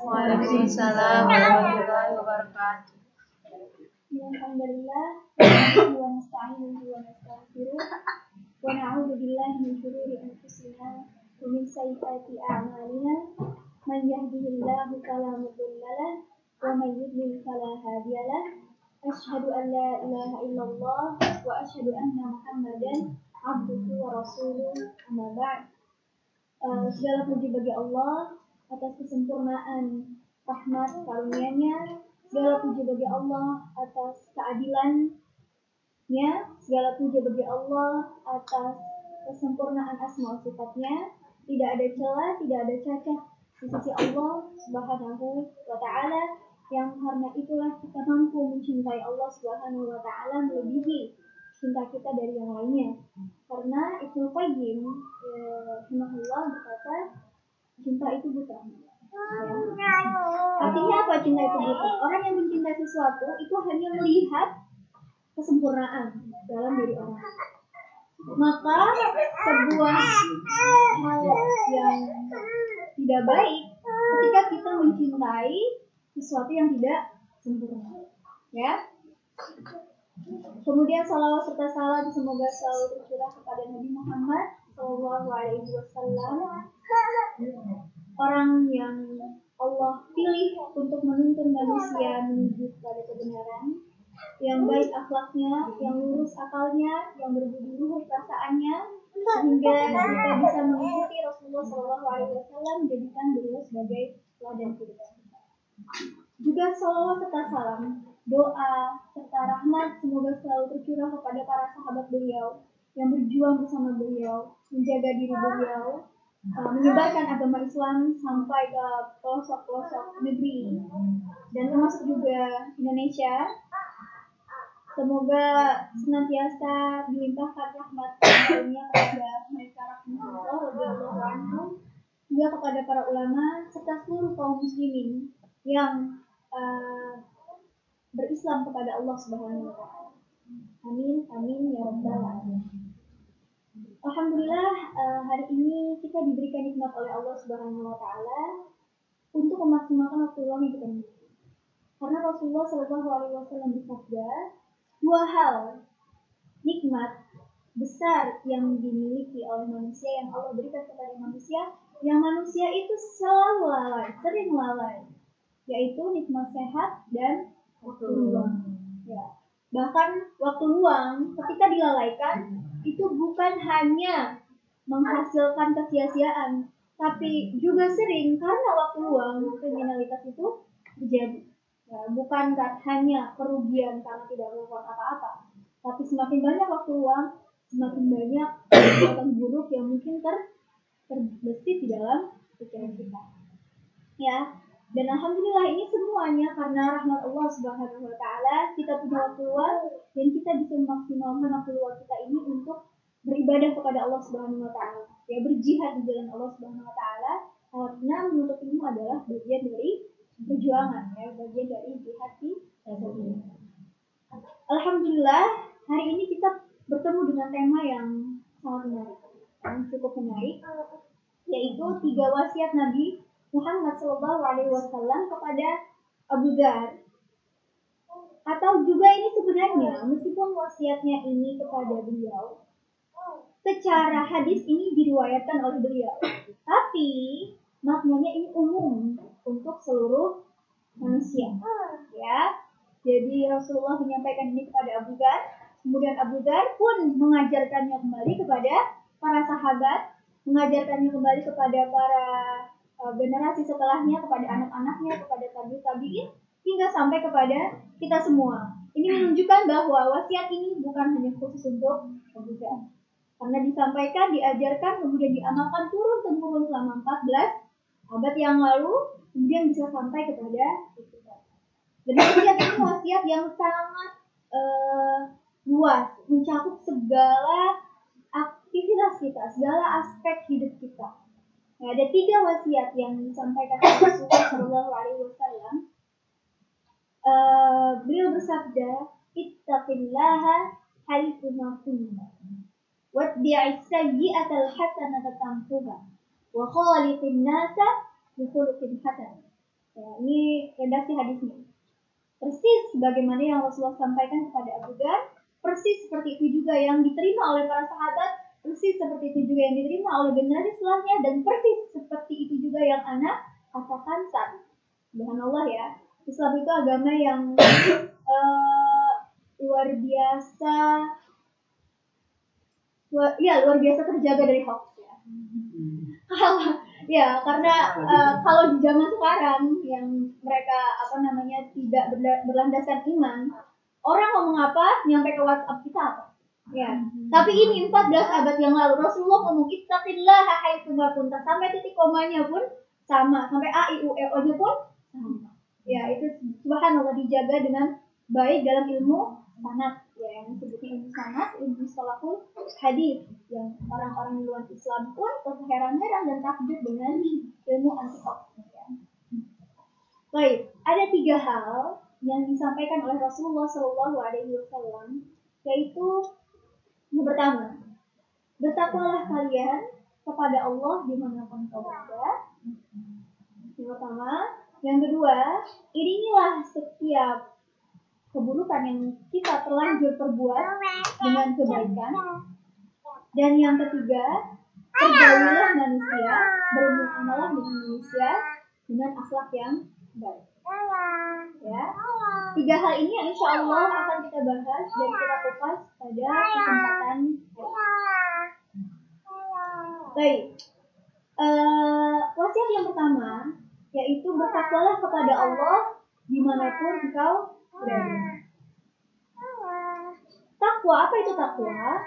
Waalaikumsalam warahmatullahi wabarakatuh. Alhamdulillah, wa nasta'inuhu wa nastaghfiruh wa na'udzu billahi min shururi anfusina wa min sayyiati a'malina. Man yahdihillahu fala mudilla lahu wa man yudlil fala hadiya lahu. Asyhadu an la ilaha illallah wa asyhadu anna Muhammadan abduhu wa rasuluh. Amma ba'd. Uh, segala puji bagi Allah atas kesempurnaan rahmat karunia-Nya. Segala puji bagi Allah atas keadilannya. Segala puji bagi Allah atas kesempurnaan asma sifatnya. Tidak ada celah tidak ada cacat di sisi Allah subhanahu wa ta'ala. Yang karena itulah kita mampu mencintai Allah subhanahu wa ta'ala melebihi cinta kita dari yang lainnya karena Ibnu Qayyim rahimahullah berkata cinta itu buta. Ya. artinya apa? Cinta itu buta. Orang yang mencintai sesuatu itu hanya melihat kesempurnaan dalam diri orang. Maka sebuah hal yang tidak baik ketika kita mencintai sesuatu yang tidak sempurna. Ya Kemudian salawat serta salam semoga selalu tercurah kepada Nabi Muhammad Shallallahu Alaihi Wasallam, orang yang Allah pilih untuk menuntun manusia menuju kepada kebenaran, yang baik akhlaknya, yang lurus akalnya, yang berbudi luhur perasaannya, sehingga kita bisa mengikuti Rasulullah Shallallahu Alaihi Wasallam menjadikan beliau sebagai teladan kita. Juga salawat serta salam doa serta rahmat semoga selalu tercurah kepada para sahabat beliau yang berjuang bersama beliau, menjaga diri beliau, uh, menyebarkan agama Islam sampai ke pelosok-pelosok negeri dan termasuk juga Indonesia. Semoga senantiasa dilimpahkan rahmat karunia kepada mereka rahmatullah juga kepada para ulama serta seluruh kaum muslimin yang uh, berislam kepada Allah Subhanahu wa taala. Amin amin ya rabbal alamin. Alhamdulillah uh, hari ini kita diberikan nikmat oleh Allah Subhanahu wa taala untuk memaksimalkan waktu luang yang kita miliki. Karena Rasulullah Shallallahu alaihi wasallam bersabda, dua hal nikmat besar yang dimiliki oleh manusia yang Allah berikan kepada manusia yang manusia itu selalu lalai, sering lalai, yaitu nikmat sehat dan waktu luang. Ya. Bahkan waktu luang ketika dilalaikan itu bukan hanya menghasilkan kesia-siaan, tapi juga sering karena waktu luang kriminalitas itu terjadi. Ya, bukan hanya kerugian karena tidak melakukan apa-apa, tapi semakin banyak waktu luang, semakin banyak perbuatan buruk yang mungkin ter terbesit di dalam pikiran kita. Ya, dan alhamdulillah ini semuanya karena rahmat Allah Subhanahu wa taala kita punya waktu luang dan kita bisa memaksimalkan waktu luang kita ini untuk beribadah kepada Allah Subhanahu wa taala. Ya berjihad di jalan Allah Subhanahu wa taala karena menuntut ilmu adalah bagian dari perjuangan ya, bagian dari jihad di ini. Alhamdulillah hari ini kita bertemu dengan tema yang sangat menarik, yang cukup menarik, yaitu tiga wasiat Nabi Muhammad Shallallahu Alaihi Wasallam kepada Abu Dhar. Atau juga ini sebenarnya meskipun wasiatnya ini kepada beliau, secara hadis ini diriwayatkan oleh beliau, tapi maknanya ini umum untuk seluruh manusia. Ya, jadi Rasulullah menyampaikan ini kepada Abu Dhar, kemudian Abu Dhar pun mengajarkannya kembali kepada para sahabat, mengajarkannya kembali kepada para generasi setelahnya kepada anak-anaknya kepada tabi tabiin hingga sampai kepada kita semua. Ini menunjukkan bahwa wasiat ini bukan hanya khusus untuk Abu Karena disampaikan, diajarkan, kemudian diamalkan turun temurun selama 14 abad yang lalu, kemudian bisa sampai kepada kita. Jadi wasiat ini wasiat yang sangat uh, luas, mencakup segala aktivitas kita, segala aspek hidup kita. Nah, ada tiga wasiat yang disampaikan oleh Rasulullah Shallallahu Alaihi Wasallam. Uh, beliau bersabda, "Ittaqillaha haitsu ma kunta, watbi'is sayyi'atal hasanata tamhuha, wa khaliqin nasa bi khuluqin hasan. Ya, ini redaksi hadisnya. Persis sebagaimana yang Rasulullah sampaikan kepada Abu Dhar, persis seperti itu juga yang diterima oleh para sahabat, persis seperti itu juga yang diterima oleh generasi setelahnya, dan persis seperti itu juga yang anak katakan saat Allah ya. Islam itu agama yang uh, luar biasa, luar, ya luar biasa terjaga dari hoax ya. Kalau ya karena uh, kalau di zaman sekarang yang mereka apa namanya tidak berlandaskan iman orang ngomong apa nyampe ke WhatsApp kita apa ya. Tapi ini 14 abad yang lalu Rasulullah ngomong ittaqillah haitsu ma kunta sampai titik komanya pun sama sampai a i u e o nya pun sama. Ya itu subhanallah dijaga dengan baik dalam ilmu sanat ya yang disebutnya ilmu sanat ilmu salaful hadis. Yang orang-orang luar Islam pun terheran-heran dan takjub dengan ilmu anti ya. Baik, ada tiga hal yang disampaikan oleh Rasulullah Shallallahu Alaihi Wasallam, yaitu yang pertama, bertakwalah kalian kepada Allah di mana pun kau berada. Yang pertama, yang kedua, iringilah setiap keburukan yang kita terlanjur perbuat dengan kebaikan. Dan yang ketiga, pergaulilah manusia, bermuamalah dengan manusia dengan akhlak yang baik. Ya, tiga hal ini yang insya Allah akan kita bahas dan kita kupas pada kesempatan Baik, uh, wasiat yang pertama yaitu bertakwalah kepada Allah di mana pun engkau Takwa, apa itu takwa?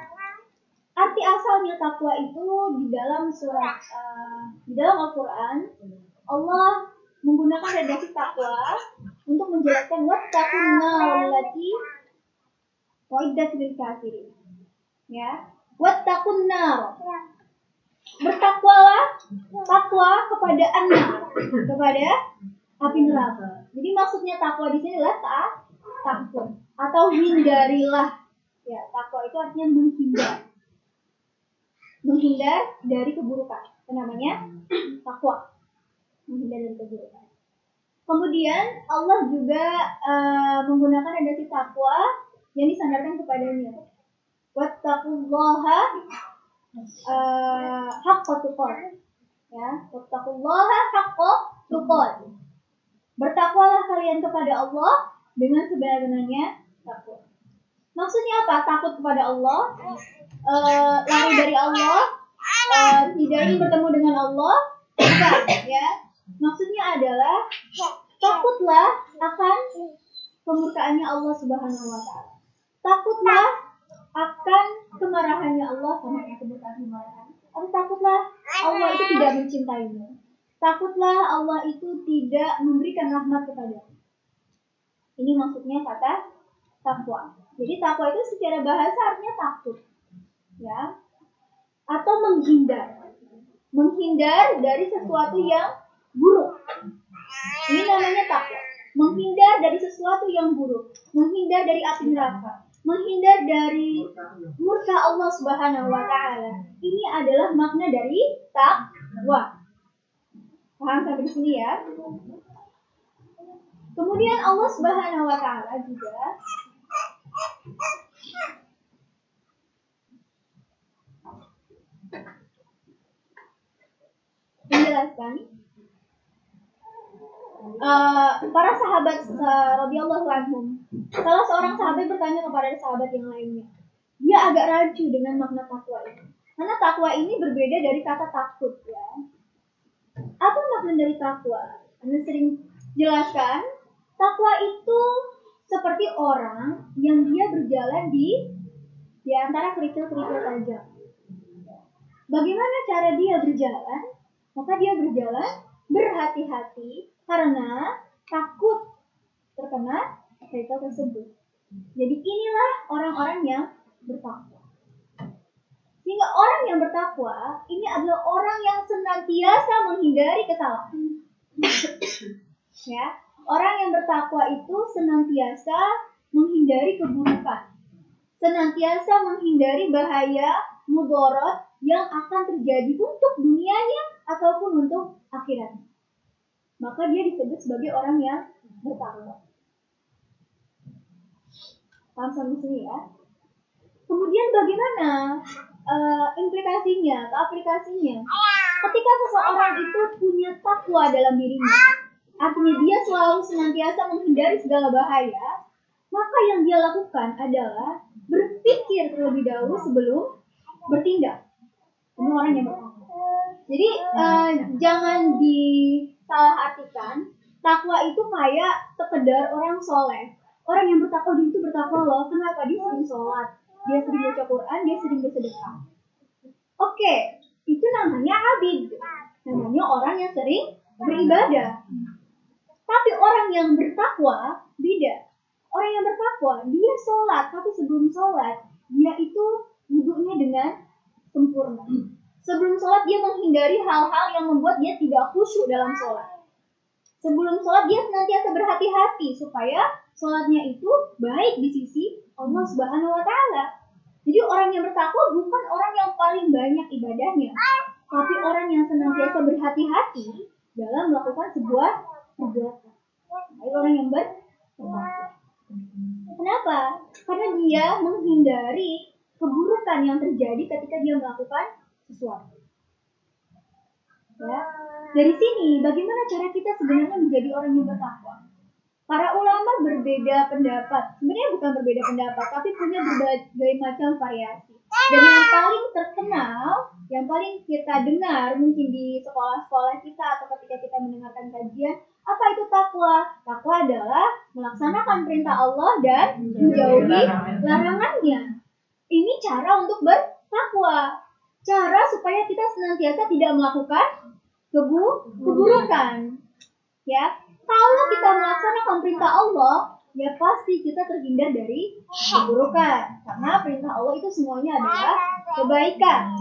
Arti asalnya takwa itu di dalam surat uh, di dalam Al-Qur'an Allah menggunakan redaksi takwa untuk menjelaskan wattaqun allati wa'iddat lil kafirin. Ya. Wattaqun nar. Bertakwalah takwa kepada anak kepada api neraka. Jadi maksudnya takwa di sini adalah tak takut atau hindarilah. Ya, takwa itu artinya menghindar. Menghindar dari keburukan. Itu namanya takwa. Menghindar dari keburukan. Kemudian Allah juga uh, menggunakan redaksi takwa yang disandarkan kepadanya. Wattaqullaha uh, haqqa tuqat. Ya, wattaqullaha haqqa tuqat. Bertakwalah kalian kepada Allah dengan sebenar-benarnya takut. Maksudnya apa? Takut kepada Allah, uh, lari dari Allah, uh, tidak ingin bertemu dengan Allah, bukan ya. Maksudnya adalah takutlah akan kemurkaannya Allah Subhanahu wa taala. Takutlah akan kemarahannya Allah sama yang kemurkaan kemarahan. Atau takutlah Allah itu tidak mencintaimu. Takutlah Allah itu tidak memberikan rahmat kepada Ini maksudnya kata takwa. Jadi takwa itu secara bahasa artinya takut. Ya. Atau menghindar. Menghindar dari sesuatu yang buruk. Ini namanya takwa. Menghindar dari sesuatu yang buruk. Menghindar dari api neraka. Menghindar dari murka Allah Subhanahu wa taala. Ini adalah makna dari takwa. Paham sampai di sini ya? Kemudian Allah Subhanahu wa taala juga menjelaskan uh, para sahabat uh, radhiyallahu anhum. Salah seorang sahabat bertanya kepada sahabat yang lainnya. Dia agak rancu dengan makna takwa ini. Karena takwa ini berbeda dari kata takut ya. Apa makna dari takwa? Anda sering jelaskan, takwa itu seperti orang yang dia berjalan di di antara kerikil-kerikil tajam. Bagaimana cara dia berjalan? Maka dia berjalan berhati-hati karena takut terkena kerikil tersebut. Jadi inilah orang-orang yang bertakwa. Sehingga orang yang bertakwa ini adalah orang yang senantiasa menghindari kesalahan. ya, orang yang bertakwa itu senantiasa menghindari keburukan. Senantiasa menghindari bahaya mudorot yang akan terjadi untuk dunianya atau maka dia disebut sebagai orang yang bertakwa. Paham sampai sini ya? Kemudian bagaimana uh, implikasinya atau aplikasinya? Ketika seseorang itu punya takwa dalam dirinya, artinya dia selalu senantiasa menghindari segala bahaya, maka yang dia lakukan adalah berpikir terlebih dahulu sebelum bertindak. Ini orang yang bertakwa. Jadi uh, jangan disalahartikan takwa itu kayak sekedar orang soleh. Orang yang bertakwa dia itu bertakwa loh. Kenapa dia sering sholat, dia sering baca Quran, dia sering bersedekah. Oke, itu namanya abid. Namanya orang yang sering beribadah. Tapi orang yang bertakwa beda. Orang yang bertakwa dia sholat, tapi sebelum sholat dia itu wudhunya dengan sempurna. Sebelum sholat dia menghindari hal-hal yang membuat dia tidak khusyuk dalam sholat. Sebelum sholat dia senantiasa berhati-hati supaya sholatnya itu baik di sisi Allah Subhanahu Wa Taala. Jadi orang yang bertakwa bukan orang yang paling banyak ibadahnya, tapi orang yang senantiasa berhati-hati dalam melakukan sebuah perbuatan. Jadi orang yang bertakwa. Kenapa? Karena dia menghindari keburukan yang terjadi ketika dia melakukan sesuatu. Ya. Dari sini, bagaimana cara kita sebenarnya menjadi orang yang bertakwa? Para ulama berbeda pendapat. Sebenarnya bukan berbeda pendapat, tapi punya berbagai macam variasi. Dan yang paling terkenal, yang paling kita dengar mungkin di sekolah-sekolah kita atau ketika kita mendengarkan kajian, apa itu takwa? Takwa adalah melaksanakan perintah Allah dan menjauhi larangannya. Ini cara untuk bertakwa. Cara supaya kita senantiasa tidak melakukan kebu keburukan. Ya, kalau kita melaksanakan perintah Allah, ya pasti kita terhindar dari keburukan. Karena perintah Allah itu semuanya adalah kebaikan.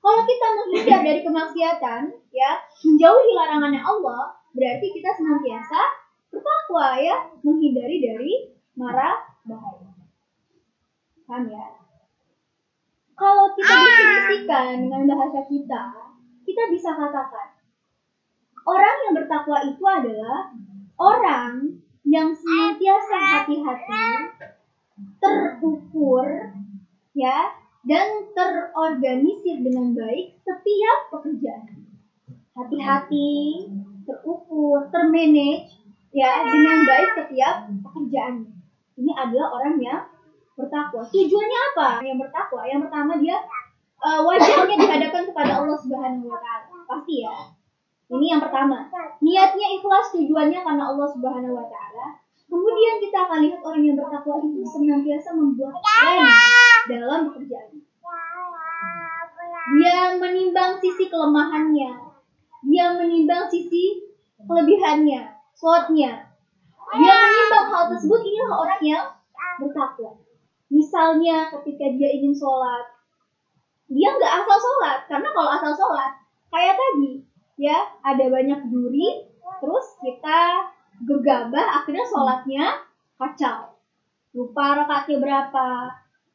Kalau kita menghindar dari kemaksiatan, ya menjauhi larangannya Allah, berarti kita senantiasa bertakwa ya, menghindari dari mara bahaya. Paham ya? Kalau kita definisikan dengan bahasa kita, kita bisa katakan orang yang bertakwa itu adalah orang yang senantiasa hati-hati, terukur, ya, dan terorganisir dengan baik setiap pekerjaan. Hati-hati, terukur, termanage, ya, dengan baik setiap pekerjaan. Ini adalah orang yang bertakwa. Tujuannya apa? Yang bertakwa, yang pertama dia uh, wajahnya dihadapkan kepada Allah Subhanahu Wa Taala. Pasti ya ini yang pertama. Niatnya ikhlas tujuannya karena Allah Subhanahu wa taala. Kemudian kita akan lihat orang yang bertakwa itu senantiasa membuat plan dalam pekerjaan. Dia menimbang sisi kelemahannya. Dia menimbang sisi kelebihannya, slotnya. Dia menimbang hal tersebut inilah orang yang bertakwa. Misalnya ketika dia ingin sholat, dia nggak asal sholat. Karena kalau asal sholat kayak tadi ya ada banyak duri terus kita gegabah akhirnya sholatnya kacau. Lupa rakaatnya berapa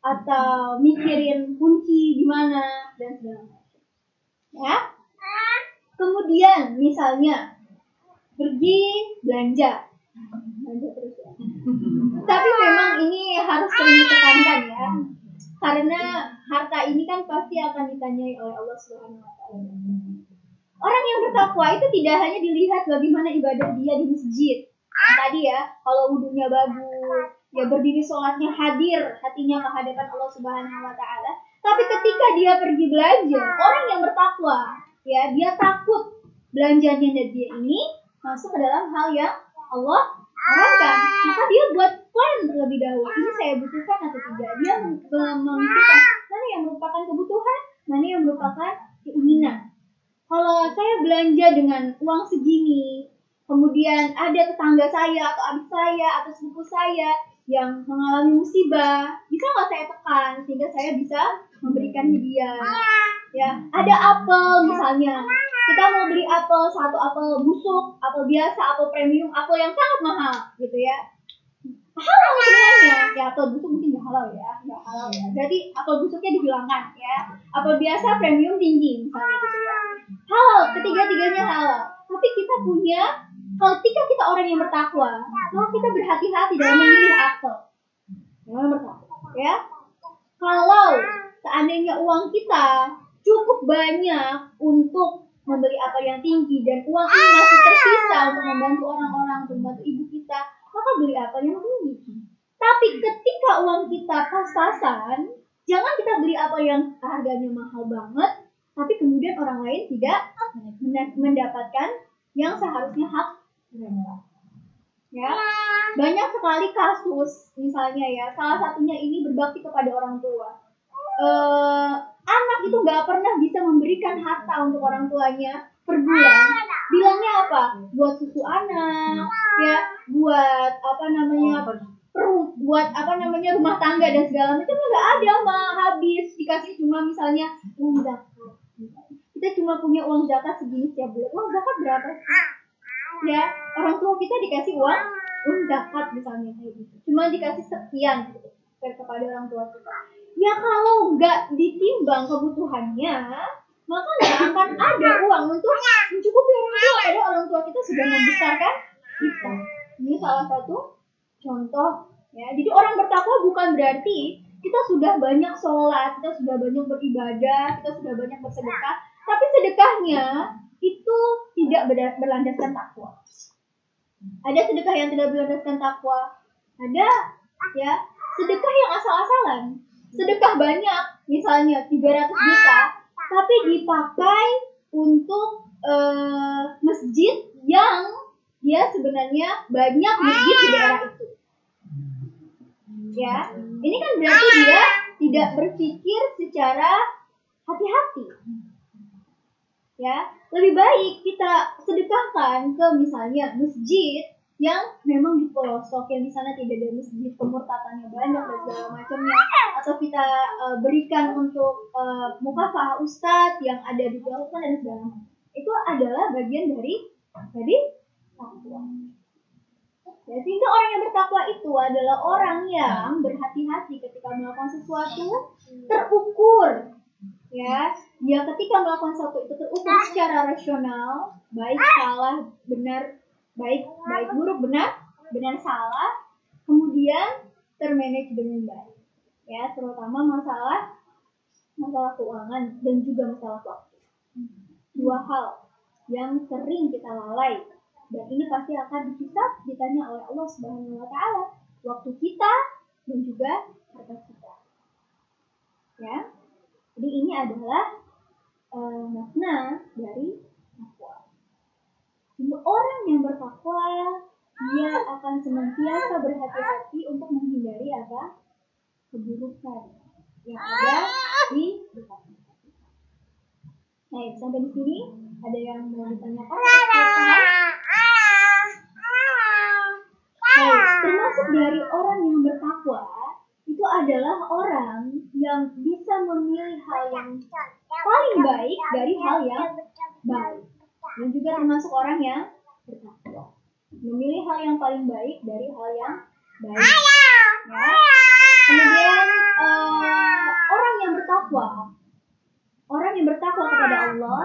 atau mikirin kunci di mana dan segala macam. Ya? Kemudian misalnya pergi belanja belanja ya tapi memang ini harus sering ditekankan ya karena harta ini kan pasti akan ditanyai oleh Allah Subhanahu wa taala Orang yang bertakwa itu tidak hanya dilihat bagaimana ibadah dia di masjid. Yang tadi ya, kalau wudhunya bagus, ya berdiri sholatnya hadir hatinya ke hadapan Allah Subhanahu wa taala. Tapi ketika dia pergi belanja, orang yang bertakwa, ya dia takut belanjanya dia ini masuk ke dalam hal yang Allah haramkan. Maka dia buat plan terlebih dahulu. Ini saya butuhkan atau tidak? Dia menentukan mana yang merupakan kebutuhan, mana yang merupakan keinginan kalau saya belanja dengan uang segini, kemudian ada tetangga saya atau adik saya atau sepupu saya yang mengalami musibah, bisa nggak saya tekan sehingga saya bisa memberikan hadiah? Ya, ada apel misalnya, kita mau beli apel satu apel busuk, apel biasa, apel premium, apel yang sangat mahal, gitu ya. Halal semuanya, ya apel busuk mungkin nggak halal ya, nggak halal ya. Berarti apel busuknya dihilangkan ya. Apel biasa premium tinggi misalnya gitu ya halal ketiga-tiganya halal tapi kita punya ketika kita orang yang bertakwa, maka kita berhati-hati dalam memilih akal. Dalam bertakwa, ya. Kalau seandainya uang kita cukup banyak untuk membeli apa yang tinggi dan uang ini masih tersisa untuk membantu orang-orang, untuk membantu ibu kita, maka beli apa yang tinggi. Tapi ketika uang kita pas-pasan, jangan kita beli apa yang harganya mahal banget, tapi kemudian orang lain tidak mendapatkan yang seharusnya hak mereka. Ya, banyak sekali kasus, misalnya ya, salah satunya ini berbakti kepada orang tua. Itu nggak pernah bisa memberikan harta untuk orang tuanya per bulan. Bilangnya apa? Buat susu anak, ya, buat apa namanya perlu buat apa namanya rumah tangga dan segala macam nggak ada mah habis dikasih cuma misalnya uang zakat. Kita cuma punya uang zakat segini setiap bulan. Uang zakat berapa ya orang tua kita dikasih uang uang zakat misalnya kayak gitu. Cuma dikasih sekian gitu, kepada orang tua kita ya kalau nggak ditimbang kebutuhannya maka nggak akan ada uang. Untuk mencukupi orang tua padahal orang tua kita sudah membesarkan kita. Ini salah satu contoh ya. Jadi orang bertakwa bukan berarti kita sudah banyak sholat kita sudah banyak beribadah kita sudah banyak bersedekah. Tapi sedekahnya itu tidak berlandaskan takwa. Ada sedekah yang tidak berlandaskan takwa ada ya sedekah yang asal-asalan sedekah banyak misalnya 300 juta tapi dipakai untuk uh, masjid yang dia sebenarnya banyak masjid di daerah itu. Ya ini kan berarti dia tidak berpikir secara hati-hati. Ya lebih baik kita sedekahkan ke misalnya masjid yang memang di pelosok yang di sana tidak ada masjid pemurtatannya banyak dan segala macamnya. Atau kita uh, berikan untuk uh, mukafah ustadz yang ada di pelosok dan segala macam. Itu adalah bagian dari dari takwa Ya, sehingga orang yang bertakwa itu adalah orang yang berhati-hati ketika melakukan sesuatu terukur. Ya, dia ketika melakukan sesuatu itu terukur secara rasional, baik salah, benar, baik baik buruk benar, benar salah, kemudian termanage dengan baik. Ya, terutama masalah masalah keuangan dan juga masalah waktu. Dua hal yang sering kita lalai dan ini pasti akan dihisap ditanya oleh Allah Subhanahu wa taala waktu kita dan juga harta kita. Ya. Jadi ini adalah uh, makna dari takwa. Orang yang bertakwa dia akan senantiasa berhati-hati untuk menghindari apa? keburukan yang ada di dekat Nah, sampai di sini ada yang mau ditanyakan? Nah, termasuk dari orang yang bertakwa itu adalah orang yang bisa memilih hal yang paling baik dari hal yang baik. Dan juga termasuk orang yang bertakwa. Memilih hal yang paling baik dari hal yang baik. Ya. Kemudian uh, orang yang bertakwa, orang yang bertakwa kepada Allah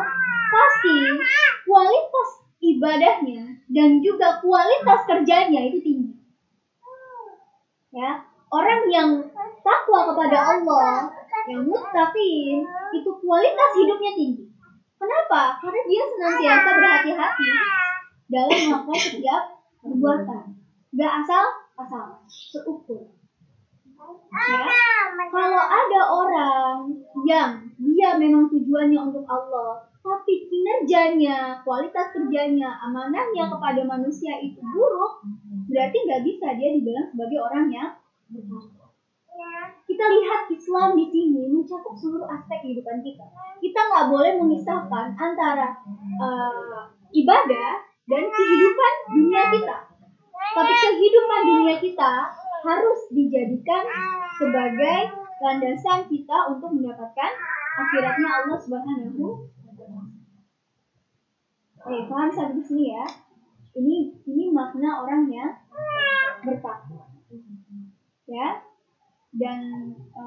pasti kualitas ibadahnya dan juga kualitas kerjanya itu tinggi. Ya, orang yang takwa kepada Allah, yang muttaqin, itu kualitas hidupnya tinggi. Kenapa? Karena dia senantiasa berhati-hati dalam melakukan setiap perbuatan. Gak asal-asal, terukur. Ya, kalau ada orang yang dia memang tujuannya untuk Allah, tapi kinerjanya, kualitas kerjanya, amanahnya kepada manusia itu buruk, berarti nggak bisa dia dibilang sebagai orang yang. Kita lihat Islam di sini mencakup seluruh aspek kehidupan kita. Kita nggak boleh memisahkan antara uh, ibadah dan kehidupan dunia kita. Tapi kehidupan dunia kita harus dijadikan sebagai landasan kita untuk mendapatkan akhiratnya Allah Subhanahu Oke, paham sampai di sini ya. Ini ini makna orang yang bertakwa. Ya. Dan e,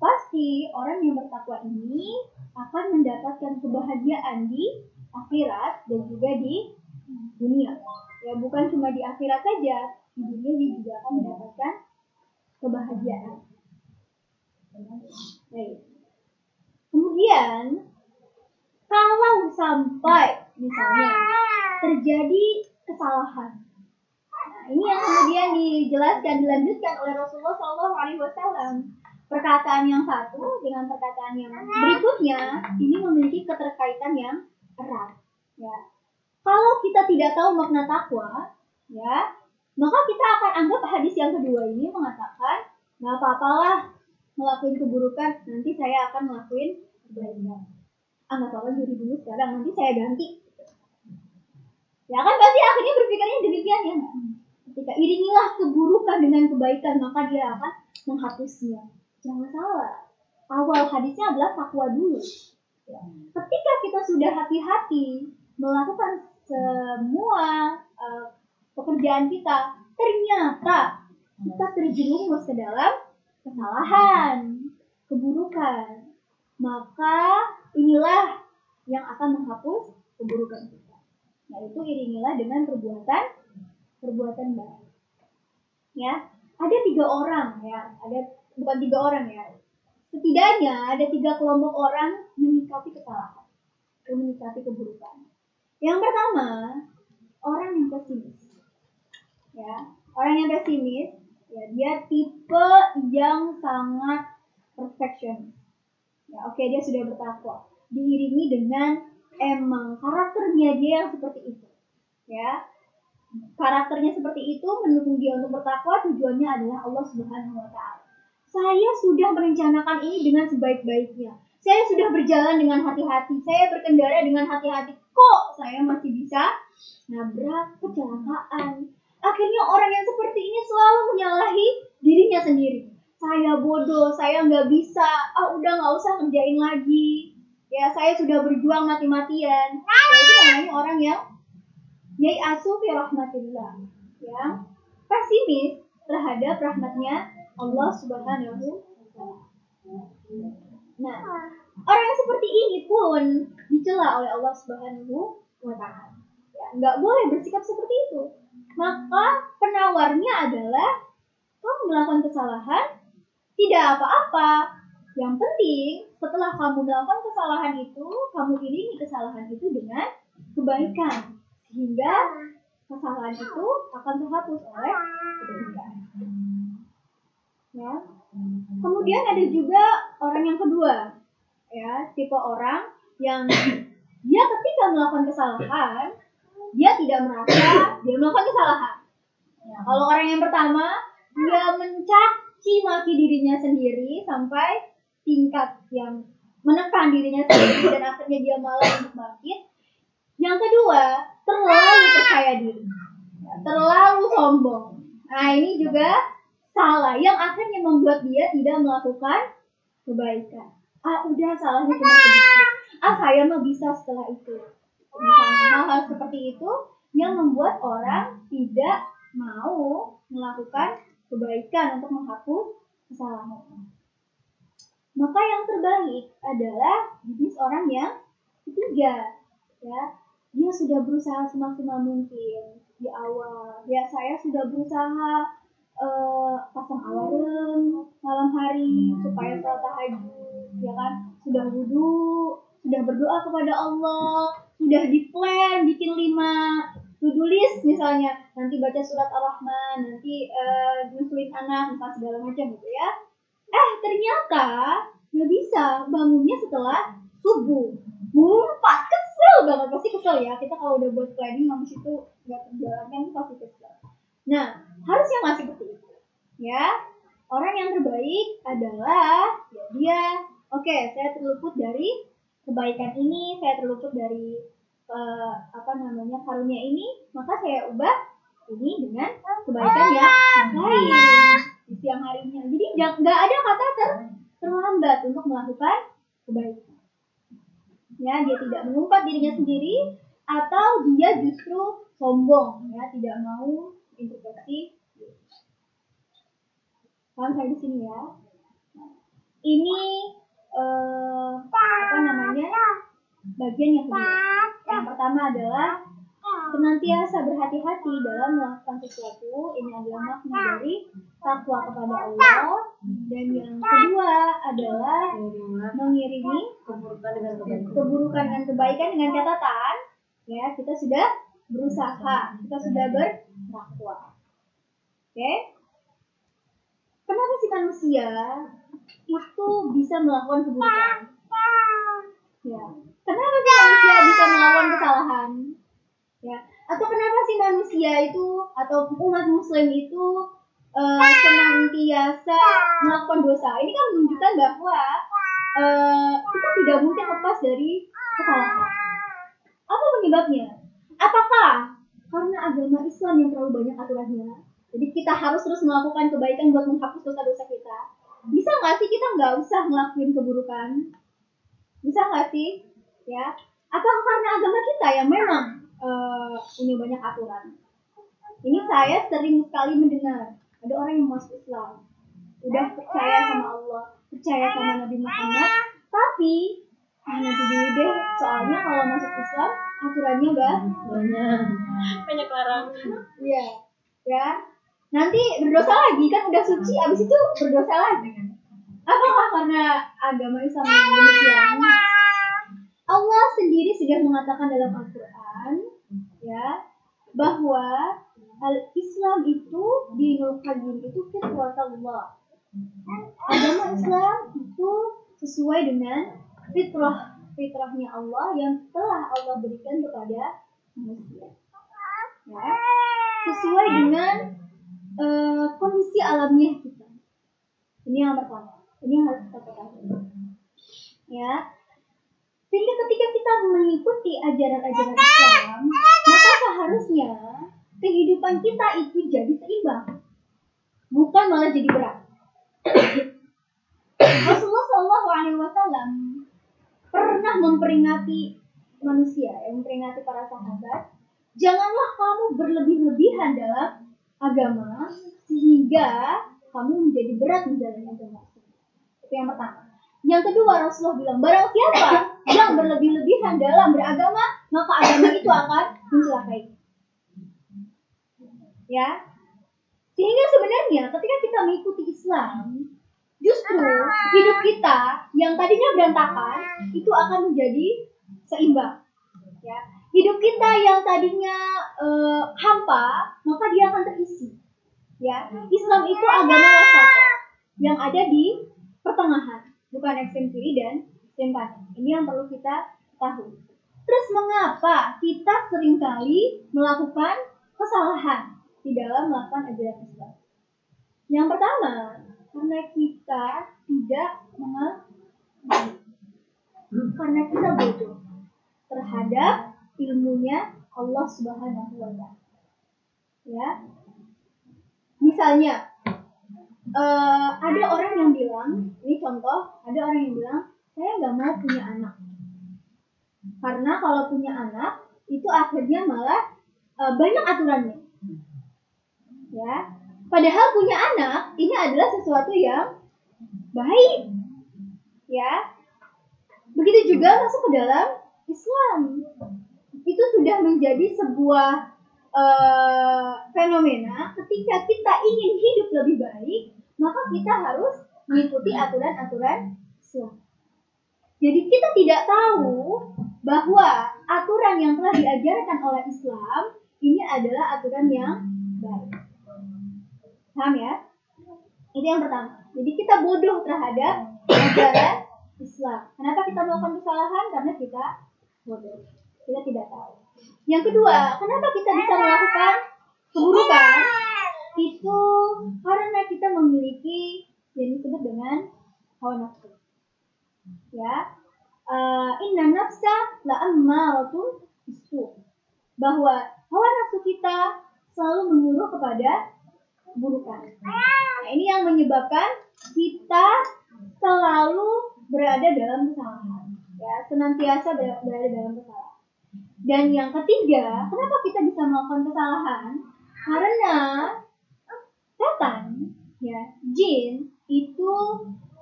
pasti orang yang bertakwa ini akan mendapatkan kebahagiaan di akhirat dan juga di dunia. Ya bukan cuma di akhirat saja, di dunia dia juga akan mendapatkan kebahagiaan. Baik. Kemudian kalau sampai misalnya terjadi kesalahan. Ini yang kemudian dijelaskan dilanjutkan oleh Rasulullah Shallallahu Alaihi Wasallam. Perkataan yang satu dengan perkataan yang berikutnya ini memiliki keterkaitan yang erat. Ya, kalau kita tidak tahu makna takwa, ya, maka kita akan anggap hadis yang kedua ini mengatakan, nggak apa-apalah ngelakuin keburukan, nanti saya akan ngelakuin kebaikan. Ah apa-apa dulu sekarang, nanti saya ganti. Ya kan berarti akhirnya berpikirnya demikian ya. Ketika iringilah keburukan dengan kebaikan, maka dia akan menghapusnya. Jangan salah. Awal hadisnya adalah takwa dulu. Ya. Ketika kita sudah hati-hati melakukan semua uh, pekerjaan kita, ternyata kita terjerumus ke dalam kesalahan, keburukan. Maka inilah yang akan menghapus keburukan kita. Yaitu iringilah dengan perbuatan perbuatan baik. Ya, ada tiga orang ya, ada bukan tiga orang ya. Setidaknya ada tiga kelompok orang menyikapi kesalahan, menyikapi keburukan. Yang pertama, orang yang pesimis. Ya, orang yang pesimis, ya dia tipe yang sangat perfection. Ya, oke dia sudah bertakwa, diiringi dengan emang karakternya dia yang seperti itu. Ya, karakternya seperti itu mendukung dia untuk bertakwa tujuannya adalah Allah Subhanahu wa taala. Saya sudah merencanakan ini dengan sebaik-baiknya. Saya sudah berjalan dengan hati-hati. Saya berkendara dengan hati-hati. Kok saya masih bisa nabrak kecelakaan? Akhirnya orang yang seperti ini selalu menyalahi dirinya sendiri. Saya bodoh, saya nggak bisa. Ah udah nggak usah ngerjain lagi. Ya saya sudah berjuang mati-matian. Ya, itu namanya orang yang yai asu fi rahmatillah ya pesimis terhadap rahmatnya Allah Subhanahu Nah, orang yang seperti ini pun dicela oleh Allah Subhanahu wa taala. Ya, nggak boleh bersikap seperti itu. Maka penawarnya adalah kamu melakukan kesalahan tidak apa-apa. Yang penting setelah kamu melakukan kesalahan itu, kamu iringi kesalahan itu dengan kebaikan sehingga kesalahan itu akan terhapus oleh kebaikan. Ya. Kemudian ada juga orang yang kedua, ya tipe orang yang dia ketika melakukan kesalahan dia tidak merasa dia melakukan kesalahan. Ya, kalau orang yang pertama dia mencaci maki dirinya sendiri sampai tingkat yang menekan dirinya sendiri dan akhirnya dia malah untuk bangkit. Yang kedua terlalu percaya diri, terlalu sombong. Nah ini juga salah yang akhirnya membuat dia tidak melakukan kebaikan. Ah udah salahnya cuma sedikit. Ah saya mah bisa setelah itu. Misalnya hal-hal seperti itu yang membuat orang tidak mau melakukan kebaikan untuk menghapus kesalahan. Maka yang terbaik adalah jenis orang yang ketiga, ya dia sudah berusaha semaksimal mungkin di awal. Ya saya sudah berusaha uh, pasang alarm malam hari supaya sholat tahajud, ya kan? Sudah wudhu, sudah berdoa kepada Allah, sudah di plan bikin lima to-do list misalnya. Nanti baca surat ar-rahman nanti uh, nyusuin anak entah segala macam gitu ya. Eh ternyata nggak bisa bangunnya setelah subuh. Mengumpat kesel banget pasti kesel ya. Kita kalau udah buat planning habis itu nggak terjalankan pasti kesel. Nah harusnya nggak seperti itu ya. Orang yang terbaik adalah ya dia. Oke okay, saya terluput dari kebaikan ini saya terluput dari uh, apa namanya karunia ini maka saya ubah ini dengan kebaikan yang lain di siang harinya. Jadi nggak ada kata ter terlambat untuk melakukan kebaikan ya dia tidak mengumpat dirinya sendiri atau dia justru sombong ya tidak mau introspeksi saya di sini ya? Ini uh, apa namanya? Bagian yang kedua. Yang pertama adalah senantiasa berhati-hati dalam melakukan sesuatu. Ini adalah makna dari takwa kepada Allah. Dan yang kedua adalah mengiringi keburukan dengan kebaikan. keburukan dan kebaikan dengan catatan. Ya kita sudah berusaha kita sudah bertakwa. Oke? Kenapa sih manusia itu bisa melakukan keburukan? Ya kenapa sih manusia bisa melakukan kesalahan ya. Atau kenapa sih manusia itu atau umat muslim itu eh, senantiasa melakukan dosa? Ini kan menunjukkan bahwa eh, kita tidak mungkin lepas dari kesalahan. Apa penyebabnya? Apakah karena agama Islam yang terlalu banyak aturannya jadi kita harus terus melakukan kebaikan buat menghapus dosa-dosa kita? Bisa nggak sih kita nggak usah ngelakuin keburukan? Bisa nggak sih? Ya. Atau karena agama kita yang memang eh, punya banyak aturan ini saya sering sekali mendengar ada orang yang masuk Islam udah percaya sama Allah percaya sama Nabi Muhammad tapi ah, nanti dulu deh soalnya kalau masuk Islam aturannya bah Banyak. Banyak larangan. Iya, ya. Nanti berdosa lagi kan udah suci, abis itu berdosa lagi. Apakah karena agama Islam yang demikian? Allah sendiri sudah mengatakan dalam Al-Quran, ya, bahwa al Islam itu di Qayyim itu fitratullah. Agama Islam itu sesuai dengan fitrah fitrahnya Allah yang telah Allah berikan kepada manusia. Ya, sesuai dengan eh, kondisi alamiah kita. Ini yang pertama. Ini yang harus kita ketahui. Ya. Sehingga ketika kita mengikuti ajaran-ajaran Islam, maka seharusnya kehidupan kita itu jadi seimbang. Bukan malah jadi berat. Rasulullah Shallallahu Alaihi Wasallam pernah memperingati manusia, yang memperingati para sahabat, janganlah kamu berlebih-lebihan dalam agama sehingga kamu menjadi berat menjalani agama itu yang pertama yang kedua Rasulullah bilang barang siapa yang berlebih-lebihan dalam beragama maka agama itu akan mencelakai. Ya. Sehingga sebenarnya ketika kita mengikuti Islam justru hidup kita yang tadinya berantakan itu akan menjadi seimbang. Ya. Hidup kita yang tadinya eh, hampa maka dia akan terisi. Ya. Islam itu agama wasata yang ada di pertengahan bukan ekstrem kiri dan ekstrem kanan ini yang perlu kita tahu terus mengapa kita sering kali melakukan kesalahan di dalam melakukan ajaran Islam yang pertama karena kita tidak mengerti karena kita bodoh terhadap ilmunya Allah Subhanahu wa taala. Ya. Misalnya eh, ada orang yang bilang, ini contoh, ada orang yang bilang, saya nggak mau punya anak. Karena kalau punya anak, itu akhirnya malah eh, banyak aturannya. Ya. Padahal punya anak ini adalah sesuatu yang baik. Ya. Begitu juga masuk ke dalam Islam. Itu sudah menjadi sebuah eh, fenomena ketika kita ingin hidup lebih baik, maka kita harus mengikuti aturan-aturan Islam. Jadi kita tidak tahu bahwa aturan yang telah diajarkan oleh Islam ini adalah aturan yang baik. Paham ya? Itu yang pertama. Jadi kita bodoh terhadap ajaran Islam. Kenapa kita melakukan kesalahan? Karena kita bodoh. Kita tidak tahu. Yang kedua, kenapa kita bisa melakukan keburukan? Itu karena kita memiliki yang disebut dengan hawa nafsu. Ya, Eh, inna nafsa la ammaratun bisu. Bahwa hawa nafsu kita selalu menyuruh kepada keburukan. Nah, ini yang menyebabkan kita selalu berada dalam kesalahan. Ya, senantiasa ber- berada dalam kesalahan. Dan yang ketiga, kenapa kita bisa melakukan kesalahan? Karena setan, ya, jin itu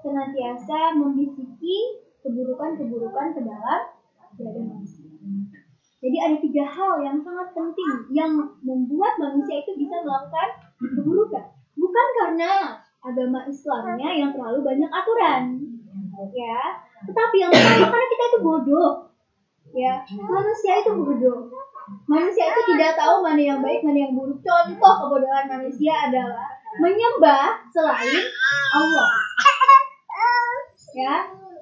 senantiasa membisiki keburukan-keburukan ke dalam dada manusia. Jadi ada tiga hal yang sangat penting yang membuat manusia itu bisa melakukan keburukan. Bukan karena agama Islamnya yang terlalu banyak aturan, ya. Tetapi yang pertama karena kita itu bodoh, ya. Manusia itu bodoh. Manusia itu tidak tahu mana yang baik, mana yang buruk. Contoh kebodohan manusia adalah menyembah selain Allah, ya.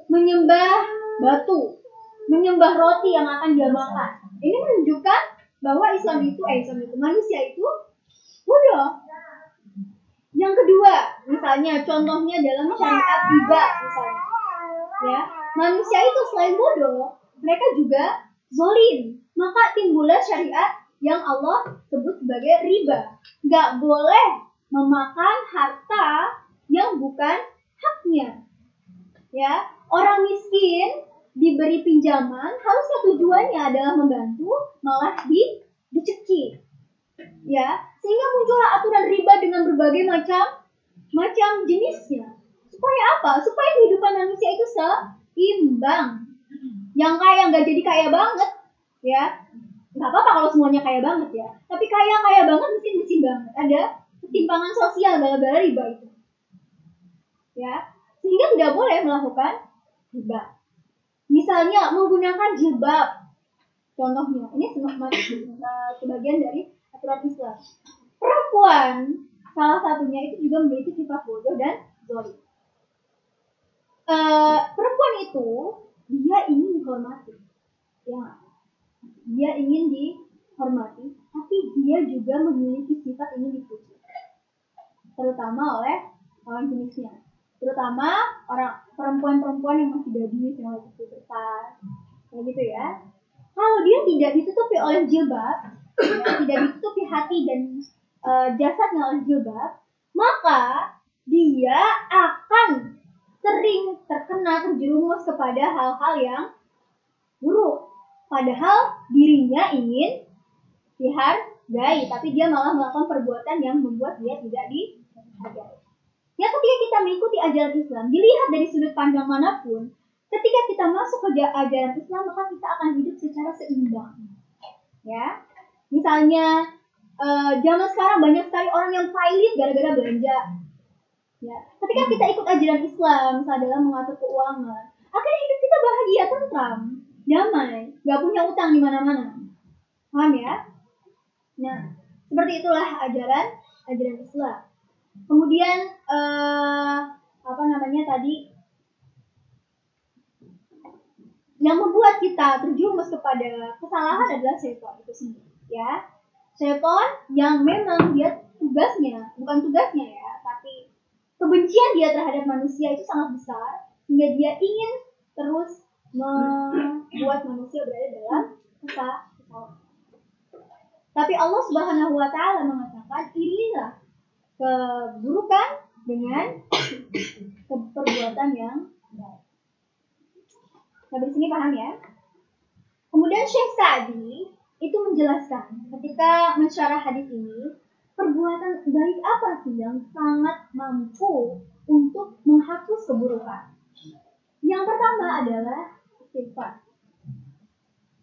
Menyembah batu, menyembah roti yang akan dia makan. Ini menunjukkan bahwa Islam itu, eh Islam itu, manusia itu bodoh. Yang kedua, misalnya contohnya dalam syariat riba misalnya. Ya, manusia itu selain bodoh, mereka juga zolim. Maka timbullah syariat yang Allah sebut sebagai riba. Gak boleh memakan harta yang bukan haknya. Ya, orang miskin diberi pinjaman harusnya tujuannya adalah membantu malah di dicekik ya sehingga muncullah aturan riba dengan berbagai macam macam jenisnya supaya apa supaya kehidupan manusia itu seimbang yang kaya nggak jadi kaya banget ya nggak apa-apa kalau semuanya kaya banget ya tapi kaya kaya banget mesti miskin banget ada ketimpangan sosial gara-gara riba itu ya sehingga tidak boleh melakukan riba Misalnya menggunakan jilbab. Contohnya, ini sebagian dari aturan Islam. Perempuan salah satunya itu juga memiliki sifat bodoh dan zolim. Uh, perempuan itu dia ingin dihormati, ya, dia ingin dihormati, tapi dia juga memiliki sifat ingin dipuji, terutama oleh lawan jenisnya. Terutama orang perempuan-perempuan yang masih gadis yang lagi besar kayak gitu ya. Kalau dia tidak ditutupi oleh jilbab ya, tidak ditutupi hati dan uh, jasadnya oleh jilbab maka dia akan sering terkena terjerumus kepada hal-hal yang buruk padahal dirinya ingin dihargai tapi dia malah melakukan perbuatan yang membuat dia tidak dihargai Ya ketika kita mengikuti ajaran Islam, dilihat dari sudut pandang mana pun, ketika kita masuk ke ajaran Islam, maka kita akan hidup secara seimbang. Ya, misalnya uh, zaman sekarang banyak sekali orang yang pailit gara-gara belanja. Ya, ketika kita ikut ajaran Islam, dalam mengatur keuangan, akhirnya hidup kita bahagia, tentram, damai, nggak punya utang di mana-mana. Paham ya? Nah, seperti itulah ajaran ajaran Islam. Kemudian uh, apa namanya tadi yang membuat kita terjumus kepada kesalahan adalah setan itu sendiri ya setan yang memang dia tugasnya bukan tugasnya ya kebencian dia terhadap manusia itu sangat besar sehingga dia ingin terus membuat manusia berada dalam kesalahan tapi Allah Subhanahu wa taala mengatakan inilah keburukan dengan perbuatan yang baik. Nah, di sini paham ya? Kemudian Syekh Sa'di itu menjelaskan ketika mensyarah hadis ini, perbuatan baik apa sih yang sangat mampu untuk menghapus keburukan? Yang pertama adalah sifat.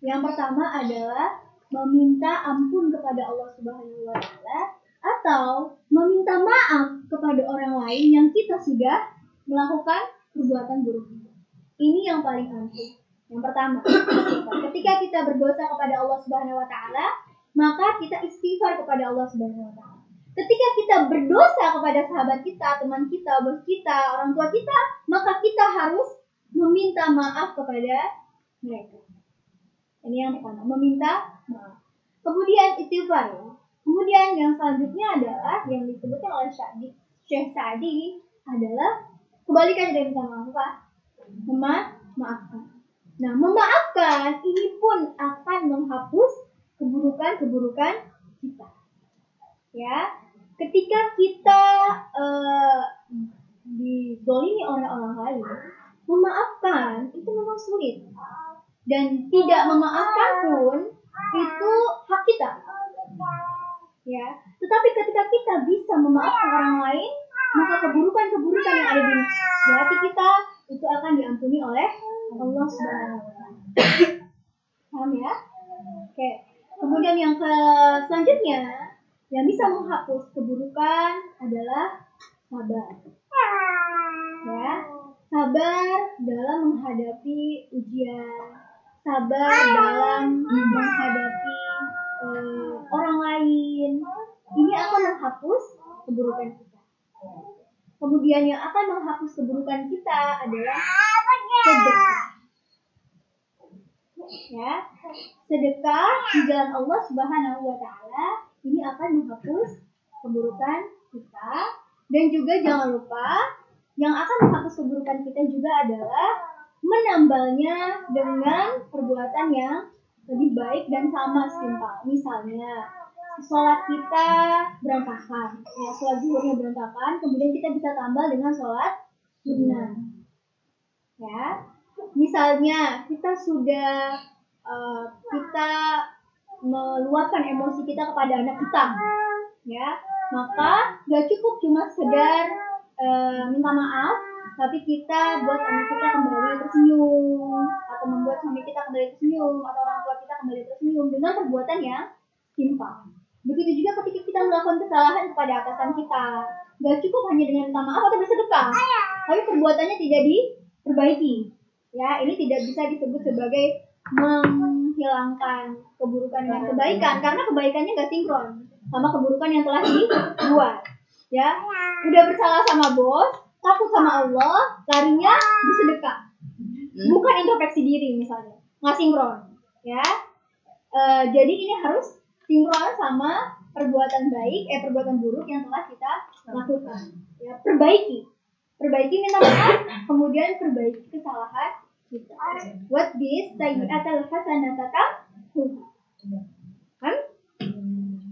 Yang pertama adalah meminta ampun kepada Allah Subhanahu wa taala atau meminta maaf kepada orang lain yang kita sudah melakukan perbuatan buruk. Ini yang paling penting. Yang pertama, ketika kita berdosa kepada Allah Subhanahu wa taala, maka kita istighfar kepada Allah Subhanahu wa taala. Ketika kita berdosa kepada sahabat kita, teman kita, bos kita, orang tua kita, maka kita harus meminta maaf kepada mereka. Ini yang pertama, meminta maaf. Kemudian istighfar. Kemudian yang selanjutnya adalah yang disebutkan oleh Syadi, Syekh Sa'di adalah kebalikan dari minta maaf apa? Memaafkan. Nah, memaafkan ini pun akan menghapus keburukan-keburukan kita. Ya, ketika kita uh, dizolimi oleh orang lain, memaafkan itu memang sulit. Dan tidak memaafkan pun itu hak kita ya tetapi ketika kita bisa memaafkan orang lain maka keburukan-keburukan yang ada di, hati kita itu akan diampuni oleh Allah Subhanahu wa taala. Paham ya? Kemudian yang ke selanjutnya yang bisa menghapus keburukan adalah sabar. Ya, sabar dalam menghadapi ujian, sabar dalam menghadapi eh, orang lain. Ini akan menghapus keburukan kita. Kemudian yang akan menghapus keburukan kita adalah sedekah. Ya, sedekah di jalan Allah Subhanahu wa taala ini akan menghapus keburukan kita dan juga jangan lupa yang akan menghapus keburukan kita juga adalah menambalnya dengan perbuatan yang lebih baik dan sama setimpal. Misalnya, sholat kita berantakan, ya sholat zuhurnya berantakan, kemudian kita bisa tambah dengan sholat sunnah. Ya, misalnya kita sudah uh, kita meluapkan emosi kita kepada anak kita, ya maka gak cukup cuma sekedar uh, minta maaf, tapi kita buat anak kita kembali tersenyum atau membuat suami kita kembali tersenyum atau orang tua kita kembali tersenyum dengan perbuatan yang simpel. Begitu juga ketika kita melakukan kesalahan kepada atasan kita, gak cukup hanya dengan minta maaf atau bersedekah, tapi perbuatannya tidak diperbaiki. Ya, ini tidak bisa disebut sebagai menghilangkan keburukan dan kebaikan karena kebaikannya gak sinkron sama keburukan yang telah dibuat. Ya, udah bersalah sama bos, takut sama Allah, larinya bersedekah. Bukan introspeksi diri misalnya, nggak sinkron. Ya, e, jadi ini harus sinkron sama perbuatan baik, eh perbuatan buruk yang telah kita lakukan. Ya, perbaiki, perbaiki minta maaf, kemudian perbaiki kesalahan kita. What this sayyi'atal hasanata kan? Oke.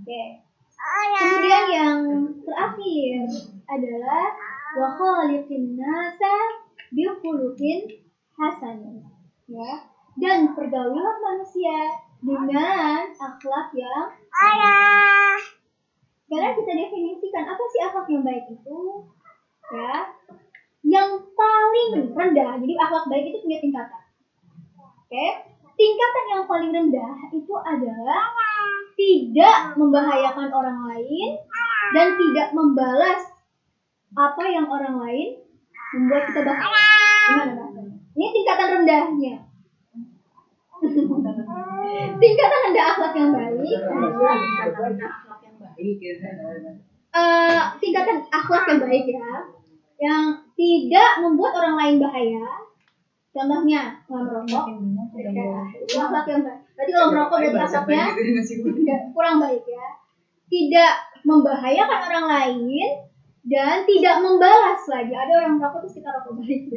Okay. Kemudian yang terakhir adalah wa khaliqin nasa bi khuluqin hasan. Ya. Dan pergaulilah manusia dengan akhlak yang ayah. Sekarang kita definisikan apa sih akhlak yang baik itu? Ya. Yang paling rendah. Jadi akhlak baik itu punya tingkatan. Oke? Tingkatan yang paling rendah itu adalah tidak membahayakan orang lain dan tidak membalas apa yang orang lain membuat kita bahaya. Gimana bahasanya? Ini tingkatan rendahnya. tingkatan rendah akhlak yang baik uh, tingkatan akhlak yang baik ya, yang tidak membuat orang lain bahaya. Contohnya, kalau merokok, akhlak yang baik. Berarti kalau merokok berarti akhlaknya kurang baik ya. Tidak membahayakan orang lain dan tidak membalas lagi. Ada orang merokok terus kita rokok balik.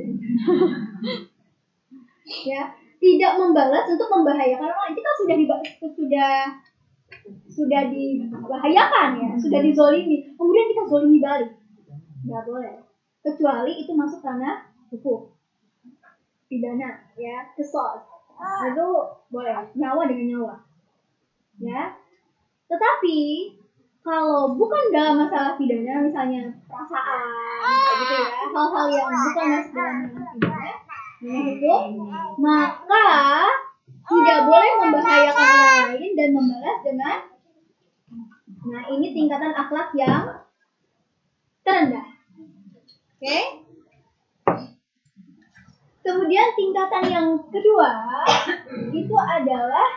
ya, tidak membalas untuk membahayakan orang lain. Kita sudah sudah sudah dibahayakan ya, sudah dizolimi. Kemudian kita zolimi balik. Nggak boleh. Kecuali itu masuk ranah hukum. Pidana ya. Kesos itu boleh. Nyawa dengan nyawa. Ya. Tetapi kalau bukan dalam masalah pidana misalnya perasaan kayak gitu ya hal-hal yang bukan masuk dalam pidana hukum maka tidak boleh membahayakan orang lain dan membalas dengan nah ini tingkatan akhlak yang terendah okay? Kemudian tingkatan yang kedua itu adalah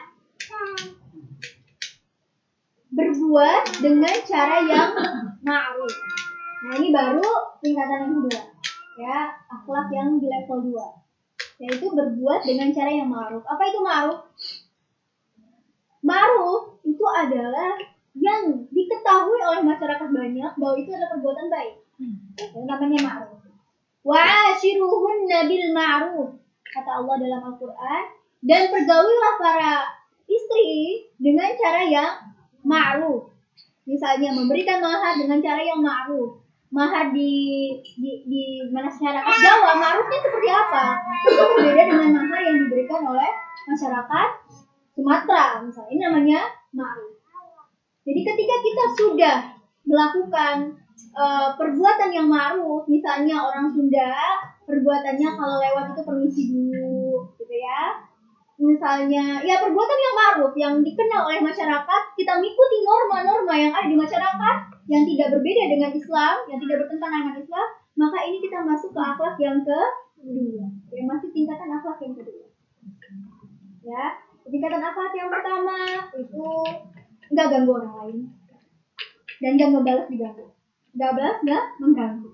berbuat dengan cara yang ma'ruf. Nah, ini baru tingkatan yang kedua. Ya, akhlak yang di level 2. Yaitu berbuat dengan cara yang ma'ruf. Apa itu ma'ruf? Ma'ruf itu adalah yang diketahui oleh masyarakat banyak bahwa itu adalah perbuatan baik. Yang namanya ma'ruf. Wa'ashiruhunna bil ma'ruf. Kata Allah dalam Al-Quran. Dan pergaulilah para istri dengan cara yang ma'ruf. Misalnya memberikan mahar dengan cara yang ma'ruf. Mahar di, di, di masyarakat Jawa, ma'rufnya seperti apa? Itu berbeda dengan mahar yang diberikan oleh masyarakat Sumatera. Misalnya ini namanya ma'ruf. Jadi ketika kita sudah melakukan uh, perbuatan yang ma'ruf, misalnya orang Sunda perbuatannya kalau lewat itu permisi dulu, gitu ya. misalnya ya perbuatan yang ma'ruf yang dikenal oleh masyarakat kita mengikuti norma-norma yang ada di masyarakat yang tidak berbeda dengan Islam yang tidak bertentangan dengan Islam maka ini kita masuk ke akhlak yang kedua yang masih tingkatan akhlak yang kedua ya tingkatan akhlak yang pertama itu nggak ganggu orang lain dan nggak ngebalas diganggu nggak balas nggak mengganggu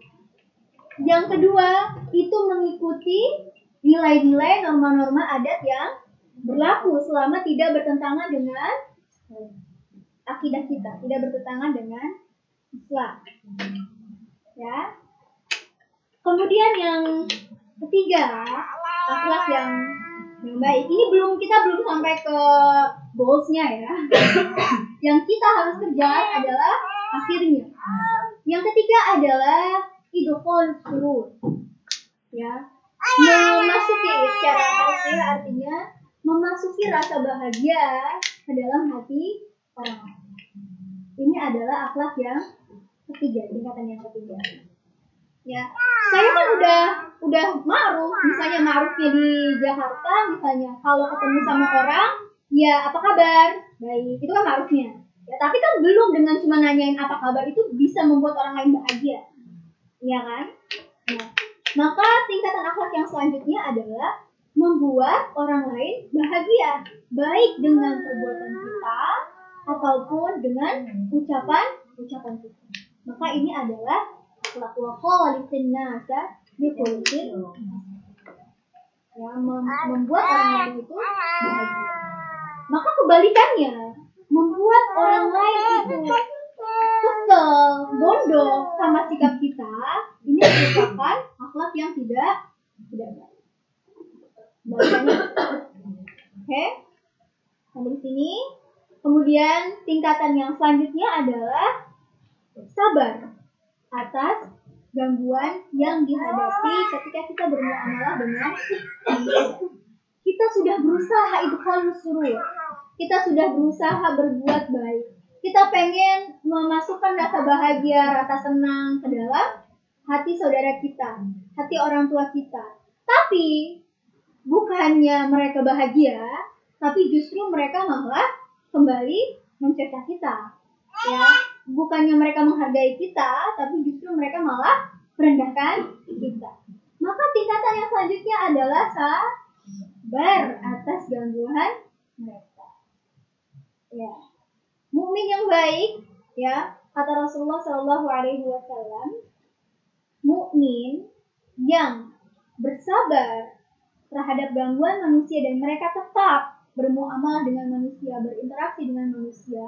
yang kedua itu mengikuti nilai-nilai norma-norma adat yang berlaku selama tidak bertentangan dengan akidah kita, tidak bertentangan dengan Islam. Ya. Kemudian yang ketiga, akhlak yang yang baik. Ini belum kita belum sampai ke goalsnya ya. yang kita harus kerjakan adalah akhirnya. Yang ketiga adalah idkhol surur. Ya. Memasuki secara harfiah artinya memasuki rasa bahagia ke dalam hati orang. Ini adalah akhlak yang ketiga, tingkatan yang ketiga. Ya, saya kan udah udah ma'ruf, misalnya ma'rufnya di Jakarta, misalnya kalau ketemu sama orang, ya apa kabar? Baik, itu kan ma'rufnya. Ya, tapi kan belum dengan cuma nanyain apa kabar itu bisa membuat orang lain bahagia. Iya kan? Nah, maka tingkatan akhlak yang selanjutnya adalah membuat orang lain bahagia, baik dengan perbuatan kita ataupun dengan ucapan-ucapan kita. Maka ini adalah akhlak wa khaliqin nasa bi Ya, mem- membuat orang lain itu bahagia. Maka kebalikannya, membuat orang lain itu kesel, bodoh sama sikap kita, ini merupakan akhlak yang tidak tidak baik. Oke. Sampai di sini. Kemudian tingkatan yang selanjutnya adalah sabar atas gangguan yang dihadapi ketika kita bermuamalah dengan kita sudah berusaha itu surur. Kita sudah berusaha berbuat baik. Kita pengen memasukkan rasa bahagia, rasa senang ke dalam hati saudara kita, hati orang tua kita. Tapi bukannya mereka bahagia, tapi justru mereka malah kembali mencerca kita. Ya, bukannya mereka menghargai kita, tapi justru mereka malah merendahkan kita. Maka tingkatan yang selanjutnya adalah sabar atas gangguan mereka. Ya, mukmin yang baik, ya kata Rasulullah Shallallahu Alaihi Wasallam, mukmin yang bersabar terhadap gangguan manusia dan mereka tetap bermuamalah dengan manusia, berinteraksi dengan manusia,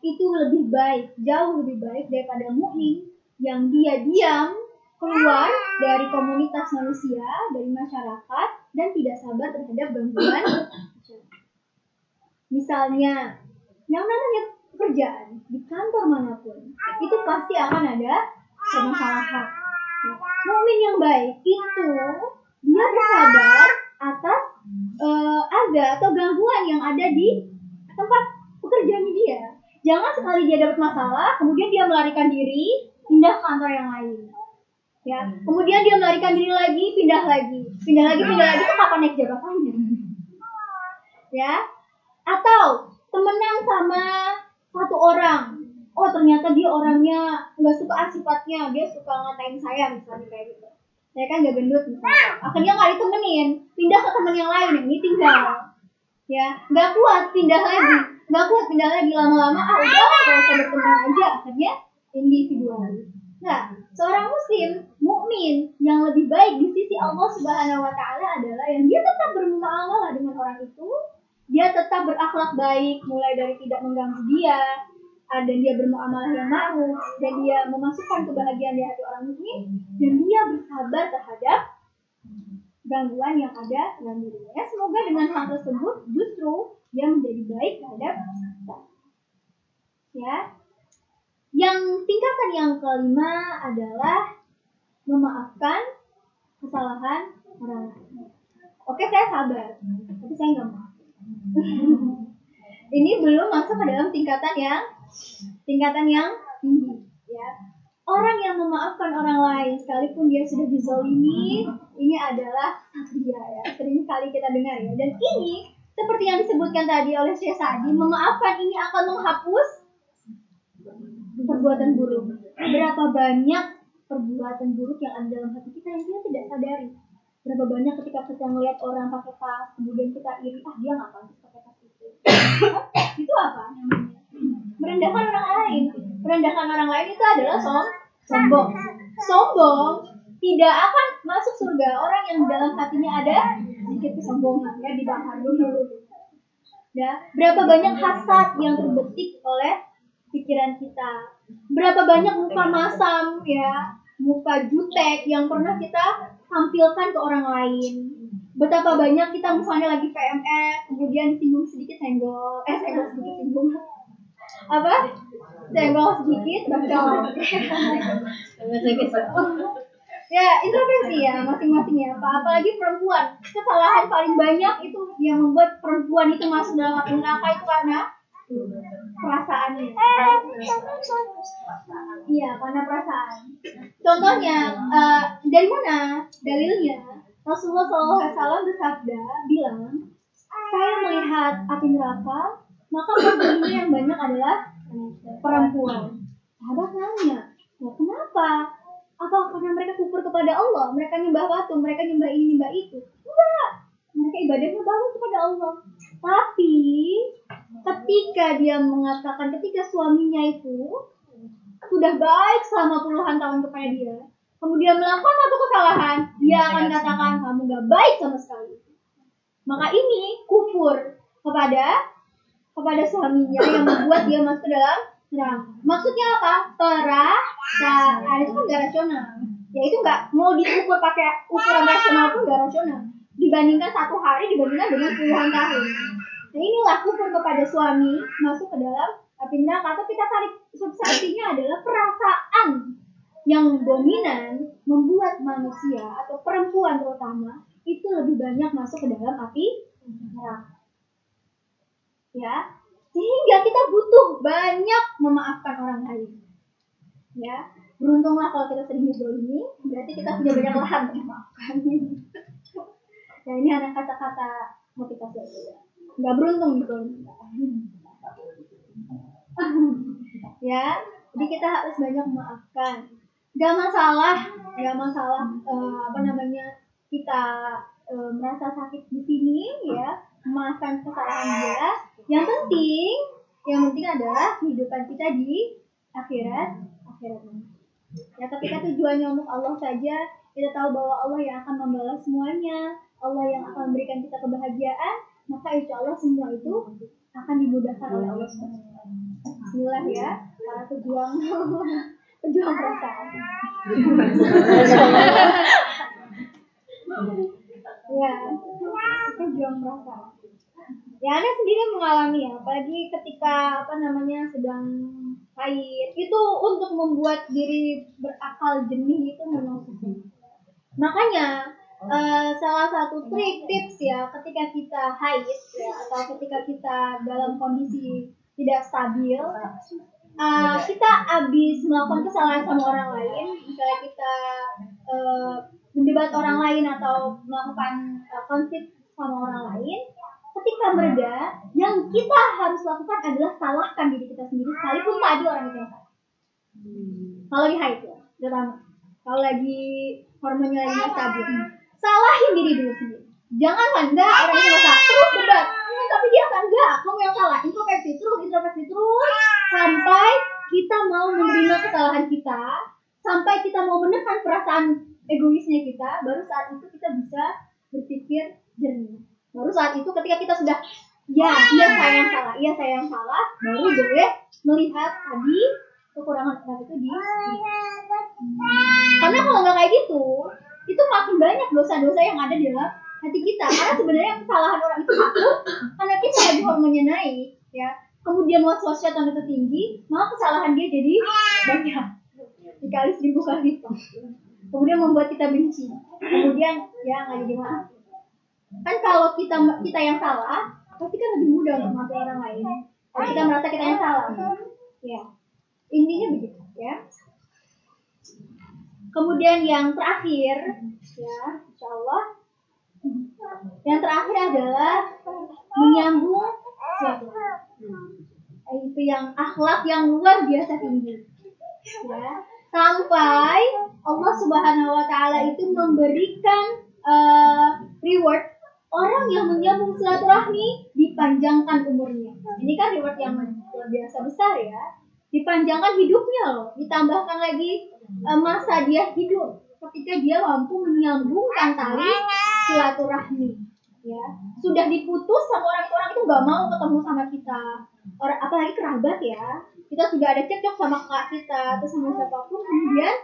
itu lebih baik, jauh lebih baik daripada mukmin yang dia diam keluar dari komunitas manusia, dari masyarakat dan tidak sabar terhadap gangguan. Misalnya, yang namanya pekerjaan di kantor mana pun, itu pasti akan ada permasalahan. Nah, mukmin yang baik itu dia bersabar atas uh, ada atau gangguan yang ada di tempat pekerjaannya dia. Jangan sekali dia dapat masalah, kemudian dia melarikan diri, pindah ke kantor yang lain. Ya, kemudian dia melarikan diri lagi, pindah lagi, pindah lagi, pindah lagi, itu kapan naik jabatannya? Ya, atau temenan sama satu orang, oh ternyata dia orangnya nggak suka sifatnya, dia suka ngatain saya misalnya kayak gitu. Saya kan gak gendut misalnya. Akhirnya nggak ditemenin. Pindah ke temen yang lain ini tinggal ya nggak kuat pindah lagi. Nggak kuat pindah lagi. Lama-lama ah udah kalau saya berteman aja. Akhirnya individual. Nah seorang muslim mukmin yang lebih baik di sisi Allah Subhanahu Wa Taala adalah yang dia tetap bermuamalah dengan orang itu dia tetap berakhlak baik mulai dari tidak mengganggu dia dan dia bermuamalah yang ma'ruf dan dia memasukkan kebahagiaan di hati orang mukmin dan dia bersabar terhadap gangguan yang ada dalam dirinya. Semoga dengan hal tersebut justru dia menjadi baik terhadap kita. Ya. Yang tingkatan yang kelima adalah memaafkan kesalahan orang lain. Oke, saya sabar, tapi saya nggak maaf. Ini belum masuk ke dalam tingkatan yang tingkatan yang tinggi ya orang yang memaafkan orang lain sekalipun dia sudah dizolimi ini adalah satria ya sering kali kita dengar ya dan ini seperti yang disebutkan tadi oleh Syekh Sa'di, memaafkan ini akan menghapus perbuatan buruk. Berapa banyak perbuatan buruk yang ada dalam hati kita yang kita tidak sadari. Berapa banyak ketika kita melihat orang pakai tas, kemudian kita iri, ah dia ngapain sih pakai tas itu? itu apa? Merendahkan orang lain. Merendahkan orang lain itu adalah som sombong. Sombong tidak akan masuk surga orang yang dalam hatinya ada sedikit kesombongan ya dibakar dulu. Ya, berapa banyak hasad yang terbetik oleh pikiran kita. Berapa banyak muka masam ya, muka jutek yang pernah kita tampilkan ke orang lain. Betapa banyak kita misalnya lagi PMS, kemudian singgung sedikit senggol, eh senggol sedikit singgung. Apa? Senggol sedikit, bacot. ya introspeksi ya masing-masing ya apa apalagi perempuan kesalahan paling banyak itu yang membuat perempuan itu masuk dalam api neraka itu karena perasaannya. Iya karena perasaan. Contohnya uh, dari mana? Dalilnya. Rasulullah SAW bersabda bilang saya melihat api neraka maka penghuni yang banyak adalah perempuan. Sahabat nanya ya, kenapa? Apa karena mereka kufur kepada Allah? Mereka nyembah batu mereka nyembah ini nyembah itu? Enggak. Mereka ibadahnya bagus kepada Allah. Tapi ketika dia mengatakan ketika suaminya itu sudah baik selama puluhan tahun kepada dia kemudian melakukan satu kesalahan dia akan katakan kamu gak baik sama sekali maka ini kufur kepada kepada suaminya yang membuat dia masuk dalam Nah, maksudnya apa? Perasaan itu kan gak rasional. Ya itu nggak mau diukur pakai ukuran rasional pun gak rasional. Dibandingkan satu hari dibandingkan dengan puluhan tahun. Nah inilah kufur kepada suami masuk ke dalam api neraka. Atau kita tarik substansinya adalah perasaan yang dominan membuat manusia atau perempuan terutama itu lebih banyak masuk ke dalam api neraka. Ya, sehingga kita butuh banyak memaafkan orang lain. Ya, beruntunglah kalau kita sering ini, berarti kita punya banyak lahan untuk memaafkan. nah ini ada kata-kata motivasi aja ya. Nggak beruntung gitu. ya, jadi kita harus banyak memaafkan. Gak masalah, gak masalah uh, apa namanya kita uh, merasa sakit di sini ya, memaafkan kesalahan dia. Yang penting, yang penting adalah kehidupan kita di akhirat, akhirat. Ya, ketika tujuannya untuk Allah saja, kita tahu bahwa Allah yang akan membalas semuanya, Allah yang akan memberikan kita kebahagiaan, maka insya Allah semua itu akan dimudahkan oleh Allah SWT. Bismillah ya, para pejuang pejuang perasaan. ya, pejuang perasaan ya anda sendiri mengalami ya apalagi ketika apa namanya sedang haid itu untuk membuat diri berakal jernih itu memang susah makanya uh, salah satu trik tips ya ketika kita haid ya atau ketika kita dalam kondisi tidak stabil uh, kita habis melakukan kesalahan sama orang lain misalnya kita uh, mendebat orang lain atau melakukan uh, konflik sama orang lain ketika mereda, yang kita harus lakukan adalah salahkan diri kita sendiri sekalipun tadi orang itu yang salah. Hmm. Kalau lagi haid ya, pertama. Kalau lagi hormonnya lagi stabil, salahin diri dulu sendiri. Jangan enggak orang salah, terus debat. Hmm, tapi dia kan enggak, kamu yang salah. Introspeksi terus, introspeksi terus sampai kita mau menerima kesalahan kita, sampai kita mau menekan perasaan egoisnya kita, baru saat itu kita bisa berpikir jernih. Baru saat itu ketika kita sudah ya iya saya yang salah, iya saya yang salah, baru boleh melihat tadi kekurangan kita itu di karena kalau nggak kayak gitu itu makin banyak dosa-dosa yang ada di dalam hati kita. Karena sebenarnya kesalahan orang itu satu karena kita lagi hormonnya naik ya. Kemudian was-was setan itu tinggi maka kesalahan dia jadi banyak. Dikali seribu kali. Kemudian membuat kita benci. Kemudian ya nggak jadi maaf. Kan kalau kita kita yang salah pasti kan lebih mudah untuk maafin orang lain. Kalau kita merasa kita yang salah ya. Intinya begitu ya kemudian yang terakhir ya insya Allah Yang terakhir adalah menyambung silaturahmi. Itu yang akhlak yang luar biasa tinggi. Ya. Sampai Allah Subhanahu wa taala itu memberikan eh, reward orang yang menyambung silaturahmi dipanjangkan umurnya. Ini kan reward yang luar biasa besar ya. Dipanjangkan hidupnya loh, ditambahkan lagi masa dia hidup ketika dia mampu menyambungkan tali silaturahmi. Ya, sudah diputus sama orang-orang itu nggak mau ketemu sama kita. Orang apalagi kerabat ya. Kita sudah ada cekcok sama kakak kita atau sama siapa pun kemudian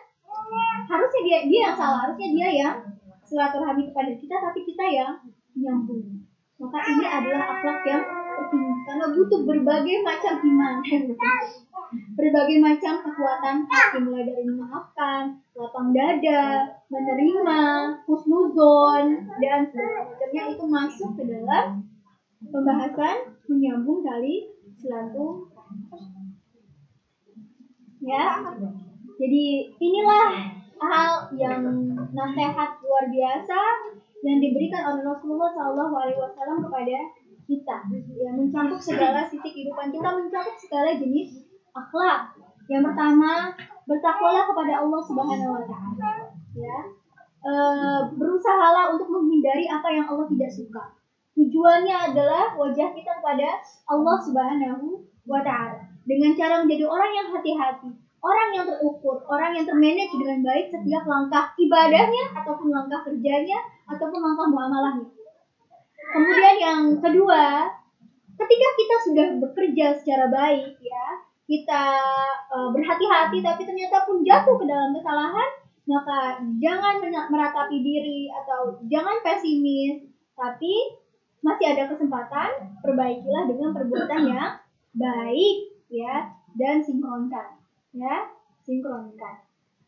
harusnya dia dia yang salah, harusnya dia yang silaturahmi kepada kita tapi kita yang nyambung. Maka ini adalah akhlak yang tertinggi karena butuh berbagai macam iman. berbagai macam kekuatan hati mulai dari memaafkan, lapang dada, menerima, husnuzon dan segala macamnya itu masuk ke dalam pembahasan menyambung tali silaturahmi. Ya, jadi inilah hal yang nasihat luar biasa yang diberikan oleh Rasulullah Shallallahu Alaihi Wasallam kepada kita, yang mencakup segala sisi kehidupan kita, mencakup segala jenis akhlak. Yang pertama, bertakwalah kepada Allah Subhanahu Wa Taala. Ya, e, berusahalah untuk menghindari apa yang Allah tidak suka. Tujuannya adalah wajah kita kepada Allah Subhanahu Wa Taala dengan cara menjadi orang yang hati-hati, orang yang terukur, orang yang termanage dengan baik setiap langkah ibadahnya ataupun langkah kerjanya ataupun langkah muamalahnya. Kemudian yang kedua, ketika kita sudah bekerja secara baik ya, kita uh, berhati-hati tapi ternyata pun jatuh ke dalam kesalahan, maka jangan meratapi diri atau jangan pesimis, tapi masih ada kesempatan perbaikilah dengan perbuatan yang baik ya dan sinkronkan ya sinkronkan.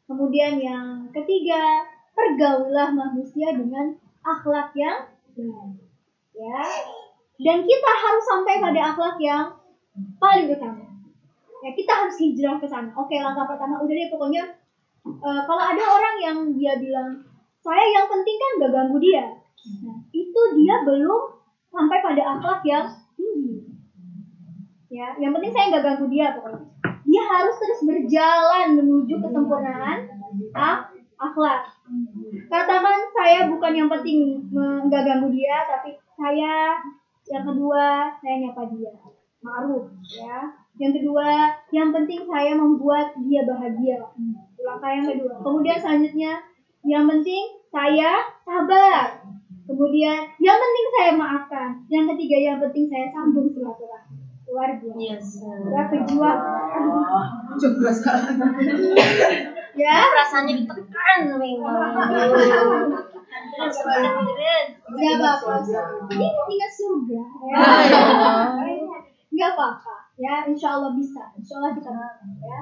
Kemudian yang ketiga pergaulah manusia dengan akhlak yang baik ya. Dan kita harus sampai pada akhlak yang paling utama ya kita harus hijrah ke sana. Oke langkah pertama. Udah deh pokoknya uh, kalau ada orang yang dia bilang saya yang penting kan gak ganggu dia. Nah, itu dia belum sampai pada akhlak yang tinggi. Ya yang penting saya nggak ganggu dia pokoknya. Dia harus terus berjalan menuju kesempurnaan ah, akhlak. Katakan saya bukan yang penting nggak ganggu dia tapi saya yang kedua saya nyapa dia. Ma'ruf ya yang kedua yang penting saya membuat dia bahagia. Langkah yang kedua. Kemudian selanjutnya yang penting saya sabar. Kemudian yang penting saya maafkan. Yang ketiga yang penting saya sambung silaturahmi. Luar biasa. Yes. ya pejuang Coba ya? Rasanya ditekan memang. Nggak apa-apa. Ini tinggal surga ya. Nggak apa-apa ya insya Allah bisa insya Allah kita bisa ya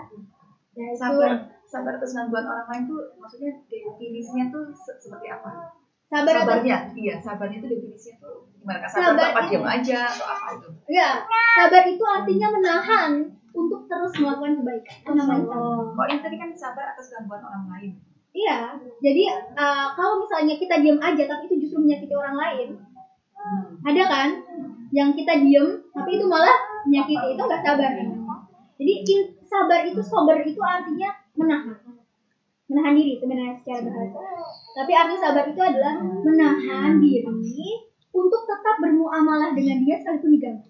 ya itu Sabar, sabar terus buat orang lain tuh maksudnya definisinya tuh se- seperti apa? sabar Sabarnya, iya sabarnya tuh definisinya tuh gimana? Sabar, Sabar tuh apa itu- diam aja atau apa itu? ya sabar itu artinya menahan untuk terus melakukan kebaikan itu namanya sabar. Kok ini tadi kan sabar atas gangguan orang lain. Iya, jadi uh, kalau misalnya kita diam aja tapi itu justru menyakiti orang lain, ada kan? Yang kita diam tapi itu malah menyakiti itu nggak sabar. Jadi sabar itu sabar itu artinya menahan, menahan diri sebenarnya secara bahasa. Tapi arti sabar itu adalah menahan diri untuk tetap bermuamalah dengan dia sekalipun diganggu.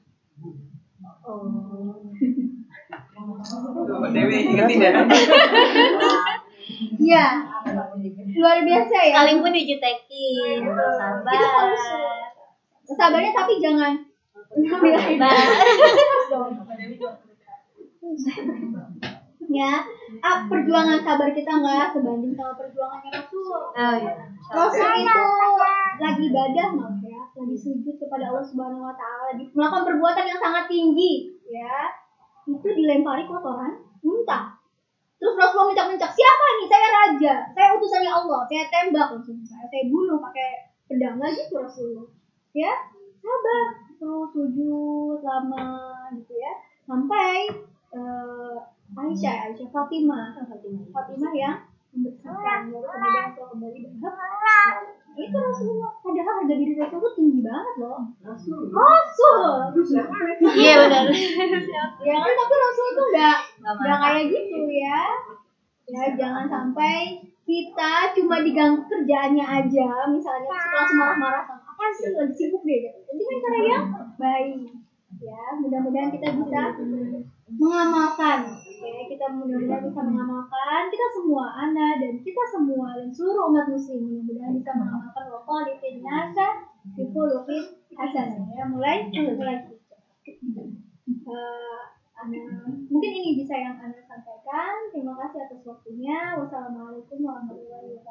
Dewi ingetin ya. Iya, luar biasa ya. Sekalipun dijutekin, sabar. Sabarnya tapi jangan. Ya ah, perjuangan sabar kita nggak sebanding sama perjuangannya Rasul. Oh, iya. Rasul itu lagi ibadah maaf ya lagi sujud kepada Allah Subhanahu Wa Taala melakukan perbuatan yang sangat tinggi ya. Itu dilempari kotoran muntah. Terus Rasulullah mencak-mencak siapa nih? Saya raja. Saya utusannya Allah. Saya tembak langsung. Saya saya bunuh pakai pedang. Lagi tuh Rasulullah ya sabar terus sujud lama gitu ya. Sampai eh, Aisyah Aisyah Fatimah Fatimah Fatimah yang membersihkan lalu kemudian Rasul kembali berhak itu Rasulullah. Padahal harga diri Rasul tuh tinggi banget loh. Rasul. Iya benar. ya kan tapi Rasul tuh nggak Nggak kayak gitu ya. Ya jangan sampai kita cuma diganggu kerjaannya aja. Misalnya langsung marah-marah sama apa sih lagi sibuk deh. Jadi kan cara yang baik ya mudah-mudahan kita bisa mengamalkan ya kita mudah-mudahan bisa mengamalkan kita semua anak dan kita semua dan seluruh umat muslim mudah-mudahan bisa mengamalkan lokal di nasa di khuluqin hasanah ya mulai mulai Eh, Ana, mungkin ini bisa yang Anda sampaikan. Terima kasih atas waktunya. Wassalamualaikum warahmatullahi wabarakatuh.